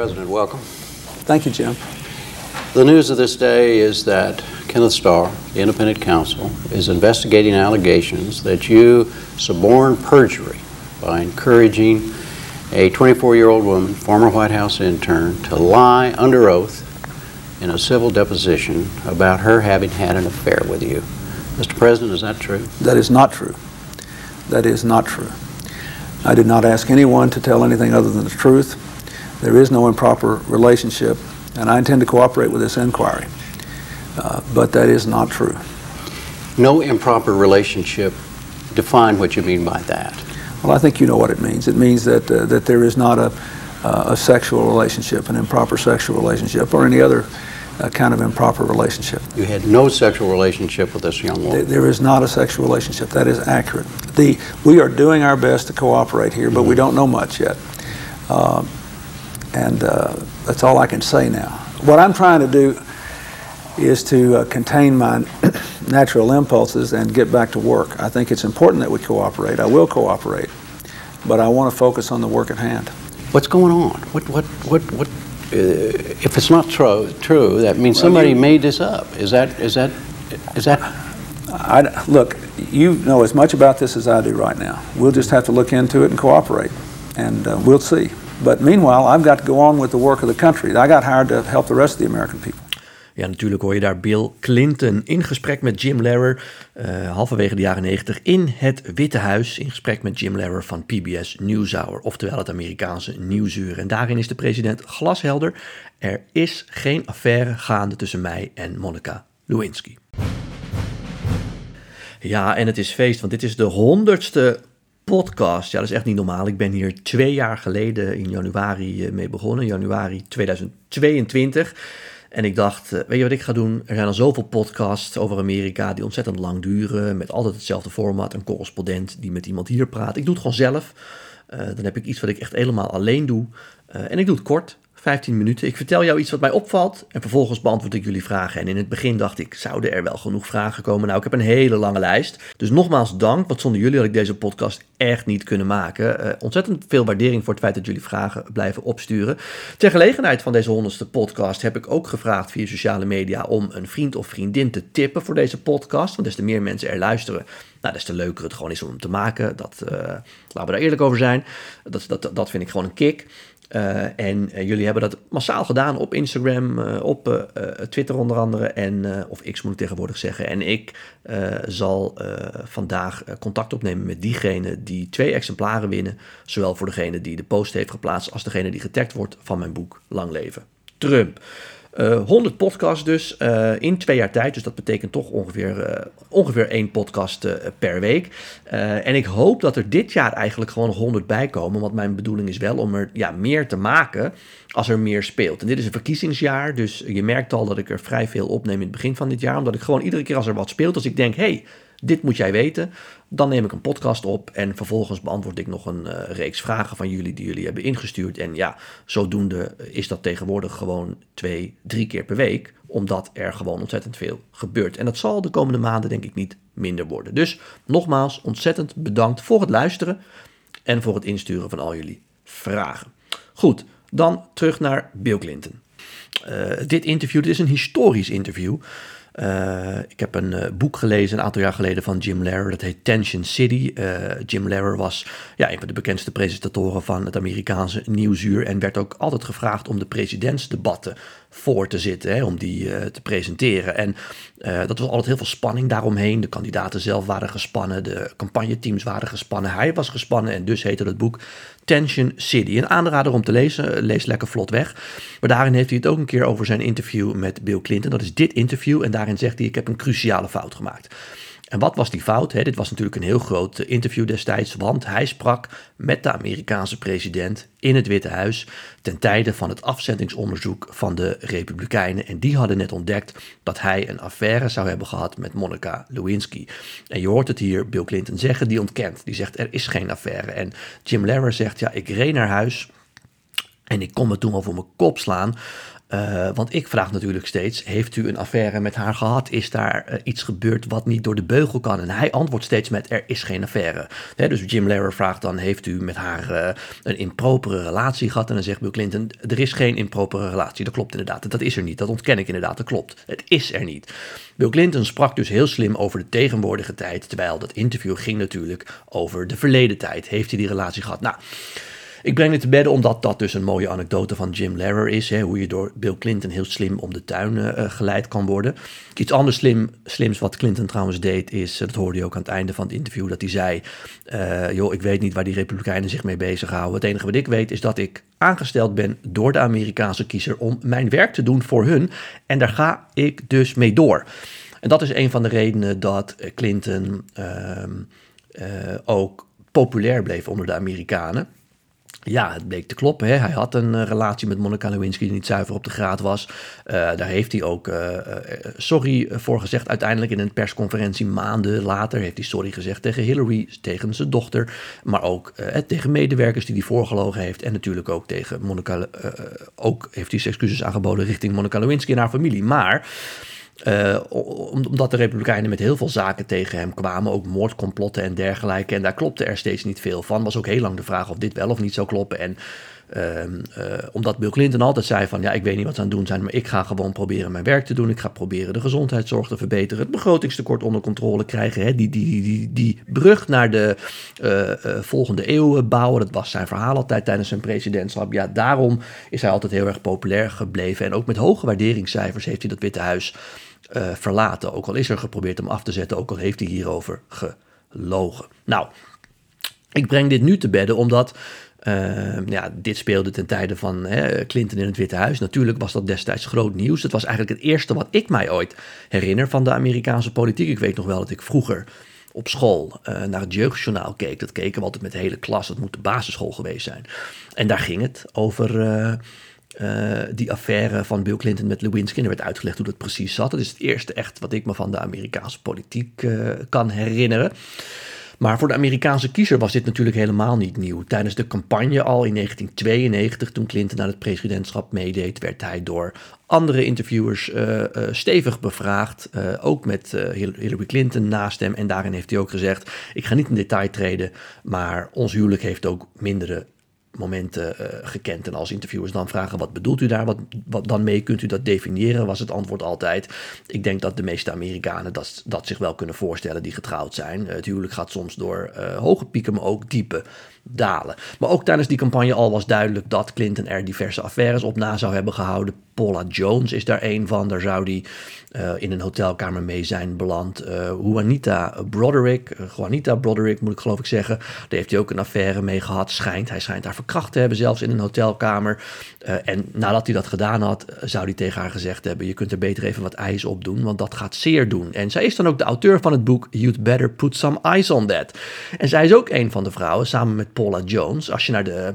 President, welcome. Thank you, Jim. The news of this day is that Kenneth Starr, the independent counsel, is investigating allegations that you suborned perjury by encouraging a 24 year old woman, former White House intern, to lie under oath in a civil deposition about her having had an affair with you. Mr. President, is that true? That is not true. That is not true. I did not ask anyone to tell anything other than the truth. There is no improper relationship, and I intend to cooperate with this inquiry. Uh, but that is not true. No improper relationship. Define what you mean by that. Well, I think you know what it means. It means that uh, that there is not a, uh, a sexual relationship, an improper sexual relationship, or any other uh, kind of improper relationship. You had no sexual relationship with this young woman. There is not a sexual relationship. That is accurate. The, we are doing our best to cooperate here, but we don't know much yet. Um, and uh, that's all I can say now. What I'm trying to do is to uh, contain my natural impulses and get back to work. I think it's important that we cooperate. I will cooperate, but I want to focus on the work at hand. What's going on? What, what, what, what? Uh, if it's not true, true, that means Well, somebody you- made this up. Is that, is that, is that? I, look, you know as much about this as I do right now. We'll just have to look into it and cooperate, and uh, we'll see. But meanwhile, I've got to go on with the work of the country. I got hired to help the rest of the American people. Ja, natuurlijk hoor je daar Bill Clinton in gesprek met Jim Lehrer, eh, halverwege de jaren 90 in het Witte Huis, in gesprek met Jim Lehrer van PBS NewsHour, oftewel het Amerikaanse nieuwsuur. En daarin is de president glashelder, er is geen affaire gaande tussen mij en Monica Lewinsky. Ja, en het is feest, want dit is de honderdste podcast. Ja, dat is echt niet normaal. Ik ben hier twee jaar geleden in januari eh, mee begonnen, januari 2022. En ik dacht, eh, weet je wat ik ga doen? Er zijn al zoveel podcasts over Amerika die ontzettend lang duren, met altijd hetzelfde format, een correspondent die met iemand hier praat. Ik doe het gewoon zelf. Eh, dan heb ik iets wat ik echt helemaal alleen doe. En ik doe het kort, 15 minuten. Ik vertel jou iets wat mij opvalt en vervolgens beantwoord ik jullie vragen. En in het begin dacht ik, zouden er wel genoeg vragen komen? Nou, ik heb een hele lange lijst. Dus nogmaals dank, want zonder jullie had ik deze podcast echt niet kunnen maken. Eh, ontzettend veel waardering voor het feit dat jullie vragen blijven opsturen. Ter gelegenheid van deze honderdste podcast heb ik ook gevraagd via sociale media om een vriend of vriendin te tippen voor deze podcast. Want des te meer mensen er luisteren, nou, des te leuker het gewoon is om hem te maken. Dat, eh, laten we daar eerlijk over zijn. Dat, dat, dat vind ik gewoon een kick. Uh, en uh, jullie hebben dat massaal gedaan op Instagram, uh, op Twitter onder andere, en, of X moet ik tegenwoordig zeggen. En ik zal vandaag contact opnemen met diegene die twee exemplaren winnen. Zowel voor degene die de post heeft geplaatst als degene die getagd wordt van mijn boek Lang Leven Trump. Uh, 100 podcasts dus uh, in twee jaar tijd. Dus dat betekent toch ongeveer, uh, ongeveer één podcast per week. en ik hoop dat er dit jaar eigenlijk gewoon nog 100 bij komen. Want mijn bedoeling is wel om er ja, meer te maken als er meer speelt. En dit is een verkiezingsjaar. Dus je merkt al dat ik er vrij veel opneem in het begin van dit jaar. Omdat ik gewoon iedere keer als er wat speelt, als ik denk... hey, dit moet jij weten. Dan neem ik een podcast op en vervolgens beantwoord ik nog een uh, reeks vragen van jullie die jullie hebben ingestuurd. En ja, zodoende is dat tegenwoordig gewoon twee, drie keer per week, omdat er gewoon ontzettend veel gebeurt. En dat zal de komende maanden denk ik niet minder worden. Dus nogmaals, ontzettend bedankt voor het luisteren en voor het insturen van al jullie vragen. Goed, dan terug naar Bill Clinton. Uh, dit interview, dit is een historisch interview. Uh, ik heb een uh, boek gelezen een aantal jaar geleden van Jim Lehrer. Dat heet Tension City. Uh, Jim Lehrer was ja, een van de bekendste presentatoren van het Amerikaanse nieuwsuur. En werd ook altijd gevraagd om de presidentsdebatten voor te zitten. Hè, om die te presenteren. En dat was altijd heel veel spanning daaromheen. De kandidaten zelf waren gespannen. De campagneteams waren gespannen. Hij was gespannen. En dus heette het boek Tension City. Een aanrader om te lezen. Lees lekker vlot weg. Maar daarin heeft hij het ook een keer over zijn interview met Bill Clinton. Dat is dit interview. En daarin zegt hij: Ik heb een cruciale fout gemaakt. En wat was die fout? Dit was natuurlijk een heel groot interview destijds, want hij sprak met de Amerikaanse president in het Witte Huis ten tijde van het afzettingsonderzoek van de Republikeinen. En die hadden net ontdekt dat hij een affaire zou hebben gehad met Monica Lewinsky. En je hoort het hier Bill Clinton zeggen, die ontkent. Die zegt er is geen affaire. En Jim Lehrer zegt ja, ik reed naar huis en ik kon me toen al voor mijn kop slaan. Uh, want ik vraag natuurlijk steeds: heeft u een affaire met haar gehad? Is daar uh, iets gebeurd wat niet door de beugel kan? En hij antwoordt steeds met: er is geen affaire. Dus Jim Lehrer vraagt dan: heeft u met haar uh, een impropere relatie gehad? En dan zegt Bill Clinton: er is geen impropere relatie. Dat klopt inderdaad. Dat is er niet. Dat ontken ik inderdaad. Dat klopt. Het is er niet. Bill Clinton sprak dus heel slim over de tegenwoordige tijd, terwijl dat interview ging natuurlijk over de verleden tijd. Heeft hij die relatie gehad? Nou. Ik breng het te bedden omdat dat dus een mooie anekdote van Jim Lehrer is. Hè, hoe je door Bill Clinton heel slim om de tuin uh, geleid kan worden. Iets anders slim, slims wat Clinton trouwens deed is, uh, dat hoorde je ook aan het einde van het interview, dat hij zei, joh, ik weet niet waar die republikeinen zich mee bezighouden. Het enige wat ik weet is dat ik aangesteld ben door de Amerikaanse kiezer om mijn werk te doen voor hun. En daar ga ik dus mee door. En dat is een van de redenen dat Clinton ehm, ook populair bleef onder de Amerikanen. Ja, het bleek te kloppen. Hè. Hij had een uh, relatie met Monica Lewinsky die niet zuiver op de graad was. Uh, daar heeft hij ook uh, sorry voor gezegd. Uiteindelijk in een persconferentie maanden later heeft hij sorry gezegd tegen Hillary, tegen zijn dochter. Maar ook tegen medewerkers die hij voorgelogen heeft. En natuurlijk ook tegen Monica. ook heeft hij excuses aangeboden richting Monica Lewinsky en haar familie. Maar uh, omdat de Republikeinen met heel veel zaken tegen hem kwamen, ook moordcomplotten en dergelijke. En daar klopte er steeds niet veel van. Was ook heel lang de vraag of dit wel of niet zou kloppen. En uh, uh, omdat Bill Clinton altijd zei van ja, ik weet niet wat ze aan het doen zijn, maar ik ga gewoon proberen mijn werk te doen. Ik ga proberen de gezondheidszorg te verbeteren, het begrotingstekort onder controle krijgen, hè, die, die, die, die, brug naar de uh, volgende eeuw bouwen. Dat was zijn verhaal altijd tijdens zijn presidentschap. Ja, daarom is hij altijd heel erg populair gebleven. En ook met hoge waarderingscijfers heeft hij dat Witte Huis uh, verlaten. Ook al is er geprobeerd hem af te zetten, ook al heeft hij hierover gelogen. Nou, ik breng dit nu te bedden omdat uh, ja, dit speelde ten tijde van hè, Clinton in het Witte Huis. Natuurlijk was dat destijds groot nieuws. Het was eigenlijk het eerste wat ik mij ooit herinner van de Amerikaanse politiek. Ik weet nog wel dat ik vroeger op school uh, naar het jeugdjournaal keek. Dat keken we altijd met de hele klas. Dat moet de basisschool geweest zijn. En daar ging het over... Uh, uh, die affaire van Bill Clinton met Lewinsky. En er werd uitgelegd hoe dat precies zat. Dat is het eerste echt wat ik me van de Amerikaanse politiek uh, kan herinneren. Maar voor de Amerikaanse kiezer was dit natuurlijk helemaal niet nieuw. Tijdens de campagne al in 1992, toen Clinton aan het presidentschap meedeed, werd hij door andere interviewers uh, stevig bevraagd. Ook met Hillary Clinton naast hem. En daarin heeft hij ook gezegd: Ik ga niet in detail treden, maar ons huwelijk heeft ook mindere momenten uh, gekend. En als interviewers dan vragen, wat bedoelt u daar? Wat, wat dan mee kunt u dat definiëren? Was het antwoord altijd. Ik denk dat de meeste Amerikanen dat, dat zich wel kunnen voorstellen die getrouwd zijn. het huwelijk gaat soms door uh, hoge pieken, maar ook diepe dalen. Maar ook tijdens die campagne al was duidelijk dat Clinton er diverse affaires op na zou hebben gehouden. Paula Jones is daar een van. Daar zou die in een hotelkamer mee zijn beland. Juanita Broderick, Juanita Broderick moet ik geloof ik zeggen. Daar heeft hij ook een affaire mee gehad. Schijnt, hij schijnt haar verkracht te hebben, zelfs in een hotelkamer. en nadat hij dat gedaan had, zou hij tegen haar gezegd hebben: Je kunt er beter even wat ijs op doen, want dat gaat zeer doen. En zij is dan ook de auteur van het boek You'd Better Put Some Ice on That. En zij is ook een van de vrouwen, samen met Paula Jones. Als je naar de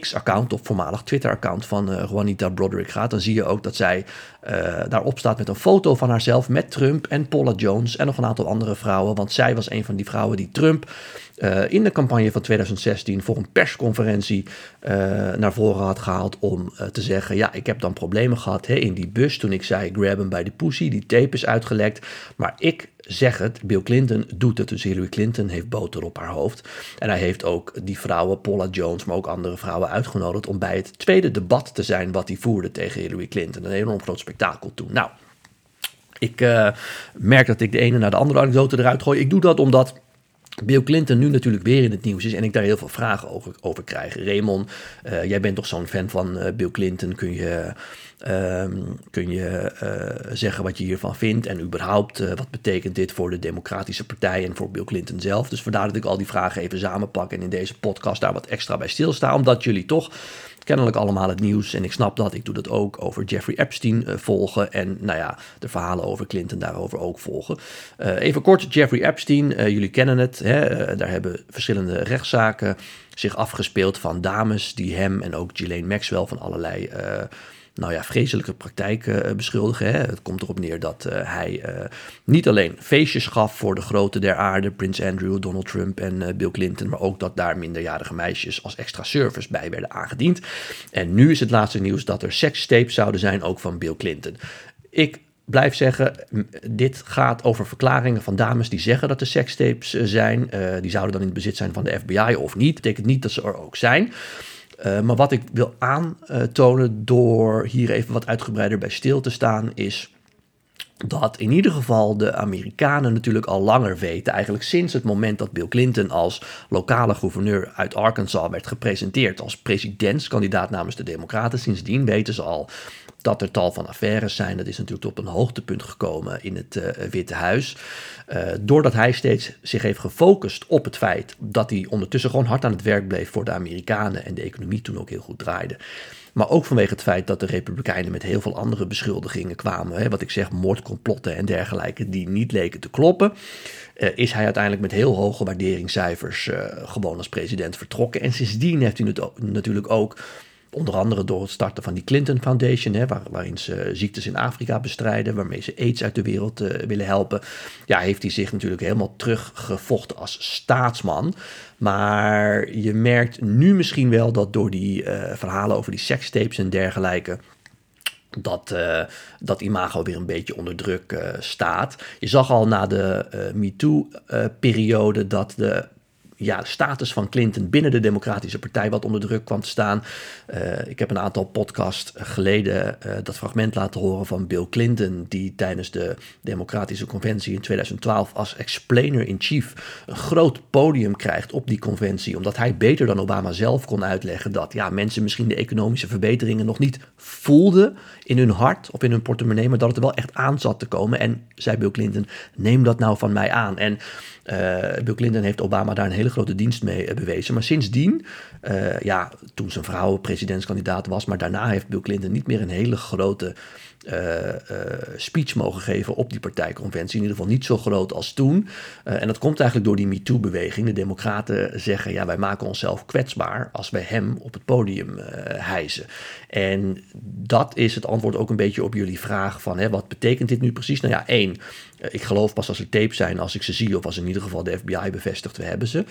X-account of voormalig Twitter-account van uh, Juanita Broderick gaat, dan zie je ook dat zij uh, daarop staat met een foto van haarzelf met Trump en Paula Jones en nog een aantal andere vrouwen. Want zij was een van die vrouwen die Trump in de campagne van 2016 voor een persconferentie naar voren had gehaald om te zeggen: Ja, ik heb dan problemen gehad hè, in die bus toen ik zei: grab bij de pussy, die tape is uitgelekt. Maar ik zeg het, Bill Clinton doet het. Dus Hillary Clinton heeft boter op haar hoofd. En hij heeft ook die vrouwen, Paula Jones, maar ook andere vrouwen uitgenodigd om bij het tweede debat te zijn wat hij voerde tegen Hillary Clinton. Een enorm groot spektakel toen. Nou, ik uh, merk dat ik de ene naar de andere anekdote eruit gooi. Ik doe dat omdat Bill Clinton nu natuurlijk weer in het nieuws is en ik daar heel veel vragen over, over krijg. Raymond, uh, jij bent toch zo'n fan van uh, Bill Clinton? Kun je, uh, kun je zeggen wat je hiervan vindt? En überhaupt, wat betekent dit voor de Democratische Partij en voor Bill Clinton zelf? Dus vandaar dat ik al die vragen even samenpak en in deze podcast daar wat extra bij stilsta. Omdat jullie toch kennelijk allemaal het nieuws. En ik snap dat. Ik doe dat ook over Jeffrey Epstein uh, volgen. En nou ja, de verhalen over Clinton daarover ook volgen. Uh, even kort, Jeffrey Epstein. Uh, jullie kennen het. Hè? daar hebben verschillende rechtszaken zich afgespeeld van dames die hem en ook Ghislaine Maxwell van allerlei nou ja, vreselijke praktijken beschuldigen. Hè. Het komt erop neer dat hij niet alleen feestjes gaf voor de grote der aarde, Prins Andrew, Donald Trump en Bill Clinton, maar ook dat daar minderjarige meisjes als extra service bij werden aangediend. En nu is het laatste nieuws dat er sekstapes zouden zijn, ook van Bill Clinton. Ik blijf zeggen, dit gaat over verklaringen van dames die zeggen dat er sekstapes eh, zijn. Die zouden dan in het bezit zijn van de FBI of niet. Betekent niet dat ze er ook zijn. Uh, maar wat ik wil aantonen door hier even wat uitgebreider bij stil te staan, is dat in ieder geval de Amerikanen natuurlijk al langer weten, eigenlijk sinds het moment dat Bill Clinton als lokale gouverneur uit Arkansas werd gepresenteerd als presidentskandidaat namens de Democraten, sindsdien weten ze al dat er tal van affaires zijn. Dat is natuurlijk op een hoogtepunt gekomen in het uh, Witte Huis. Uh, doordat hij steeds zich heeft gefocust op het feit dat hij ondertussen gewoon hard aan het werk bleef voor de Amerikanen en de economie toen ook heel goed draaide. Maar ook vanwege het feit dat de Republikeinen met heel veel andere beschuldigingen kwamen. Hè, wat ik zeg, moordcomplotten en dergelijke, die niet leken te kloppen. Uh, is hij uiteindelijk met heel hoge waarderingscijfers gewoon als president vertrokken. En sindsdien heeft hij natuurlijk ook Onder andere door het starten van die Clinton Foundation, hè, waar, waarin ze ziektes in Afrika bestrijden, waarmee ze aids uit de wereld uh, willen helpen. Ja, heeft hij zich natuurlijk helemaal teruggevochten als staatsman. Maar je merkt nu misschien wel dat door die uh, verhalen over die sekstapes en dergelijke dat, uh, dat imago weer een beetje onder druk staat. Je zag al na de MeToo-periode dat de ja, status van Clinton binnen de Democratische Partij wat onder druk kwam te staan. Uh, ik heb een aantal podcasts geleden uh, dat fragment laten horen van Bill Clinton, die tijdens de Democratische Conventie in 2012 als explainer-in-chief een groot podium krijgt op die conventie, omdat hij beter dan Obama zelf kon uitleggen dat ja, mensen misschien de economische verbeteringen nog niet voelden in hun hart of in hun portemonnee, maar dat het er wel echt aan zat te komen. En zei Bill Clinton, neem dat nou van mij aan. En uh, Bill Clinton heeft Obama daar een hele grote dienst mee uh, bewezen. Maar sindsdien, uh, ja, toen zijn vrouw presidentskandidaat was, maar daarna heeft Bill Clinton niet meer een hele grote uh, speech mogen geven op die partijconventie. In ieder geval niet zo groot als toen. En dat komt eigenlijk door die MeToo-beweging. De Democraten zeggen: ja, wij maken onszelf kwetsbaar als wij hem op het podium hijsen. En dat is het antwoord ook een beetje op jullie vraag: van hè, wat betekent dit nu precies? Nou ja, één. Ik geloof pas als er tapes zijn als ik ze zie, of als in ieder geval de FBI bevestigt, we hebben ze.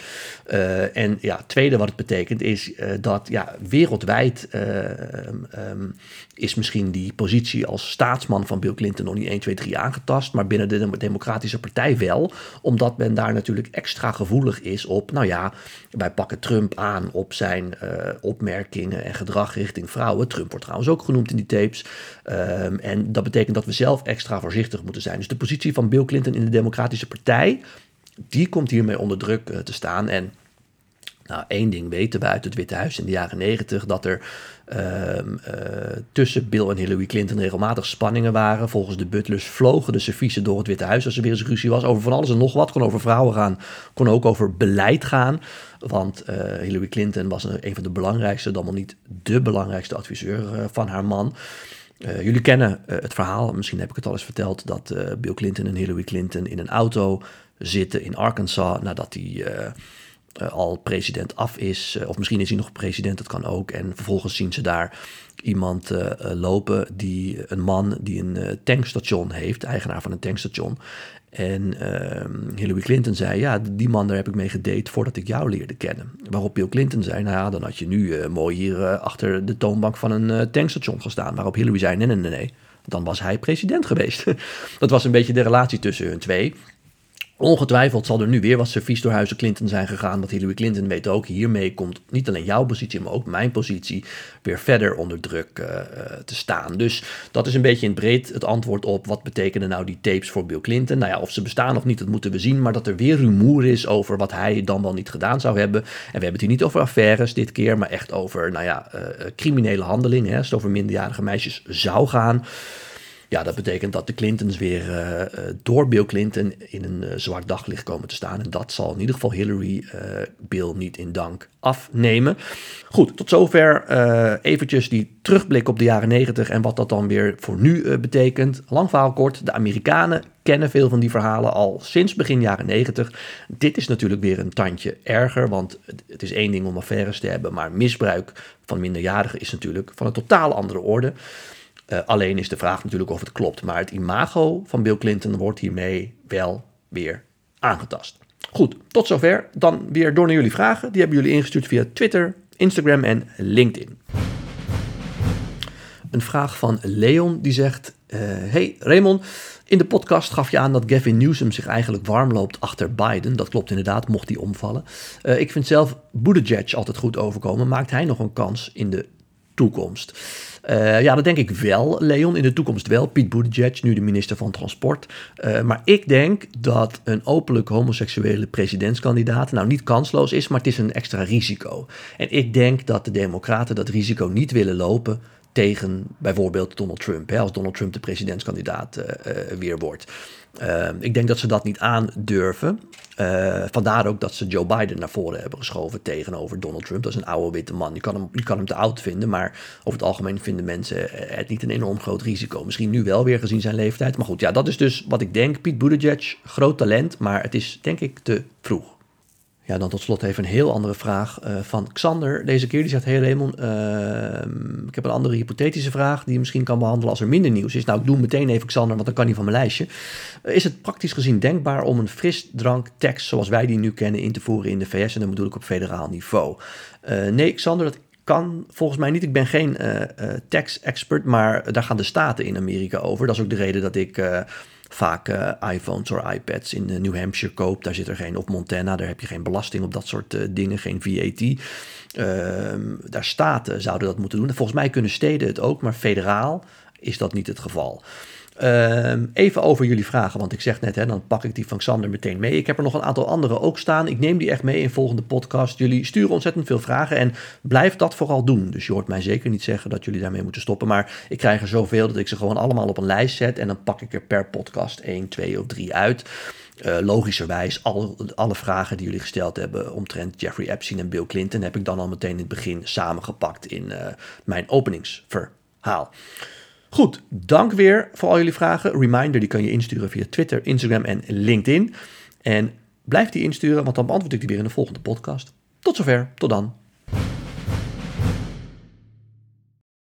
Uh, en ja, tweede wat het betekent is uh, dat ja, wereldwijd um, is misschien die positie als staatsman van Bill Clinton nog niet 1, 2, 3 aangetast, maar binnen de Democratische Partij wel, omdat men daar natuurlijk extra gevoelig is op, nou ja, wij pakken Trump aan op zijn opmerkingen en gedrag richting vrouwen. Trump wordt trouwens ook genoemd in die tapes. Um, en dat betekent dat we zelf extra voorzichtig moeten zijn. Dus de positie van van Bill Clinton in de Democratische Partij, die komt hiermee onder druk uh, te staan. En nou, één ding weten we uit het Witte Huis in de jaren negentig: dat er uh, uh, tussen Bill en Hillary Clinton regelmatig spanningen waren. Volgens de butlers vlogen de serviezen door het Witte Huis als er weer eens ruzie was over van alles en nog wat. Kon over vrouwen gaan, kon ook over beleid gaan. Want uh, Hillary Clinton was een, een, van de belangrijkste, dan wel niet de belangrijkste adviseur van haar man. Uh, jullie kennen uh, het verhaal, misschien heb ik het al eens verteld, dat uh, Bill Clinton en Hillary Clinton in een auto zitten in Arkansas nadat hij al president af is. of misschien is hij nog president, dat kan ook. En vervolgens zien ze daar iemand lopen, die, een man die een tankstation heeft, eigenaar van een tankstation. En uh, Hillary Clinton zei, ja, die man daar heb ik mee gedate voordat ik jou leerde kennen. Waarop Bill Clinton zei, nou ja, dan had je nu mooi hier achter de toonbank van een tankstation gestaan. Waarop Hillary zei, nee, nee, nee, nee, dan was hij president geweest. dat was een beetje de relatie tussen hun twee. Ongetwijfeld zal er nu weer wat servies door Huizen Clinton zijn gegaan. Want Hillary Clinton weet ook, hiermee komt niet alleen jouw positie, maar ook mijn positie weer verder onder druk uh, te staan. Dus dat is een beetje in het breed het antwoord op wat betekenen nou die tapes voor Bill Clinton. Nou ja, of ze bestaan of niet, dat moeten we zien. Maar dat er weer rumoer is over wat hij dan wel niet gedaan zou hebben. En we hebben het hier niet over affaires dit keer, maar echt over, nou ja, uh, criminele handelingen. Als het over minderjarige meisjes zou gaan ja, dat betekent dat de Clintons weer uh, door Bill Clinton in een uh, zwart daglicht komen te staan. En dat zal in ieder geval Hillary Bill niet in dank afnemen. Goed, tot zover eventjes die terugblik op de jaren 90 en wat dat dan weer voor nu betekent. Lang verhaal kort, de Amerikanen kennen veel van die verhalen al sinds begin jaren 90. Dit is natuurlijk weer een tandje erger, want het is één ding om affaires te hebben, maar misbruik van minderjarigen is natuurlijk van een totaal andere orde. Uh, alleen is de vraag natuurlijk of het klopt, maar het imago van Bill Clinton wordt hiermee wel weer aangetast. Goed, tot zover. Dan weer door naar jullie vragen. Die hebben jullie ingestuurd via Twitter, Instagram en LinkedIn. Een vraag van Leon die zegt: uh, Hey Raymond, in de podcast gaf je aan dat Gavin Newsom zich eigenlijk warm loopt achter Biden. Dat klopt inderdaad, mocht hij omvallen. Uh, ik vind zelf Buttigieg altijd goed overkomen. Maakt hij nog een kans in de toekomst? Uh, ja, dat denk ik wel, Leon. In de toekomst wel. Piet Buttigieg, nu de minister van Transport. Uh, maar ik denk dat een openlijk homoseksuele presidentskandidaat nou niet kansloos is, maar het is een extra risico. En ik denk dat de Democraten dat risico niet willen lopen tegen bijvoorbeeld Donald Trump, hè, als Donald Trump de presidentskandidaat uh, weer wordt. Uh, ik denk dat ze dat niet aandurven. vandaar ook dat ze Joe Biden naar voren hebben geschoven tegenover Donald Trump. Dat is een oude witte man. Je kan hem, je kan hem te oud vinden, maar over het algemeen vinden mensen het niet een enorm groot risico. Misschien nu wel weer gezien zijn leeftijd. Maar goed, ja, dat is dus wat ik denk. Piet Buttigieg, groot talent, maar het is denk ik te vroeg. Dan tot slot even een heel andere vraag uh, van Xander. Deze keer die zegt, hey Raymond, uh, ik heb een andere hypothetische vraag die je misschien kan behandelen als er minder nieuws is. Nou, ik doe meteen even Xander, want dan kan hij van mijn lijstje. Uh, is het praktisch gezien denkbaar om een frisdranktekst zoals wij die nu kennen in te voeren in de VS? En dan bedoel ik op federaal niveau. nee, Xander, dat kan volgens mij niet. Ik ben geen tax-expert, maar daar gaan de staten in Amerika over. Dat is ook de reden dat ik vaak uh, iPhones of iPads in New Hampshire koopt. Daar zit er geen, op Montana, daar heb je geen belasting op dat soort uh, dingen, geen VAT. Uh, daar staten zouden dat moeten doen. volgens mij kunnen steden het ook, maar federaal is dat niet het geval. Uh, even over jullie vragen, want ik zeg net, hè, dan pak ik die van Xander meteen mee. Ik heb er nog een aantal andere ook staan. Ik neem die echt mee in volgende podcast. Jullie sturen ontzettend veel vragen en blijf dat vooral doen. Dus je hoort mij zeker niet zeggen dat jullie daarmee moeten stoppen. Maar ik krijg er zoveel dat ik ze gewoon allemaal op een lijst zet. En dan pak ik er per podcast 1, 2 of 3 uit. Uh, logischerwijs, al, alle vragen die jullie gesteld hebben omtrent Jeffrey Epstein en Bill Clinton heb ik dan al meteen in het begin samengepakt in uh, mijn openingsverhaal. Goed, dank weer voor al jullie vragen. Reminder, die kan je insturen via Twitter, Instagram en LinkedIn. En blijf die insturen, want dan beantwoord ik die weer in de volgende podcast. Tot zover, tot dan.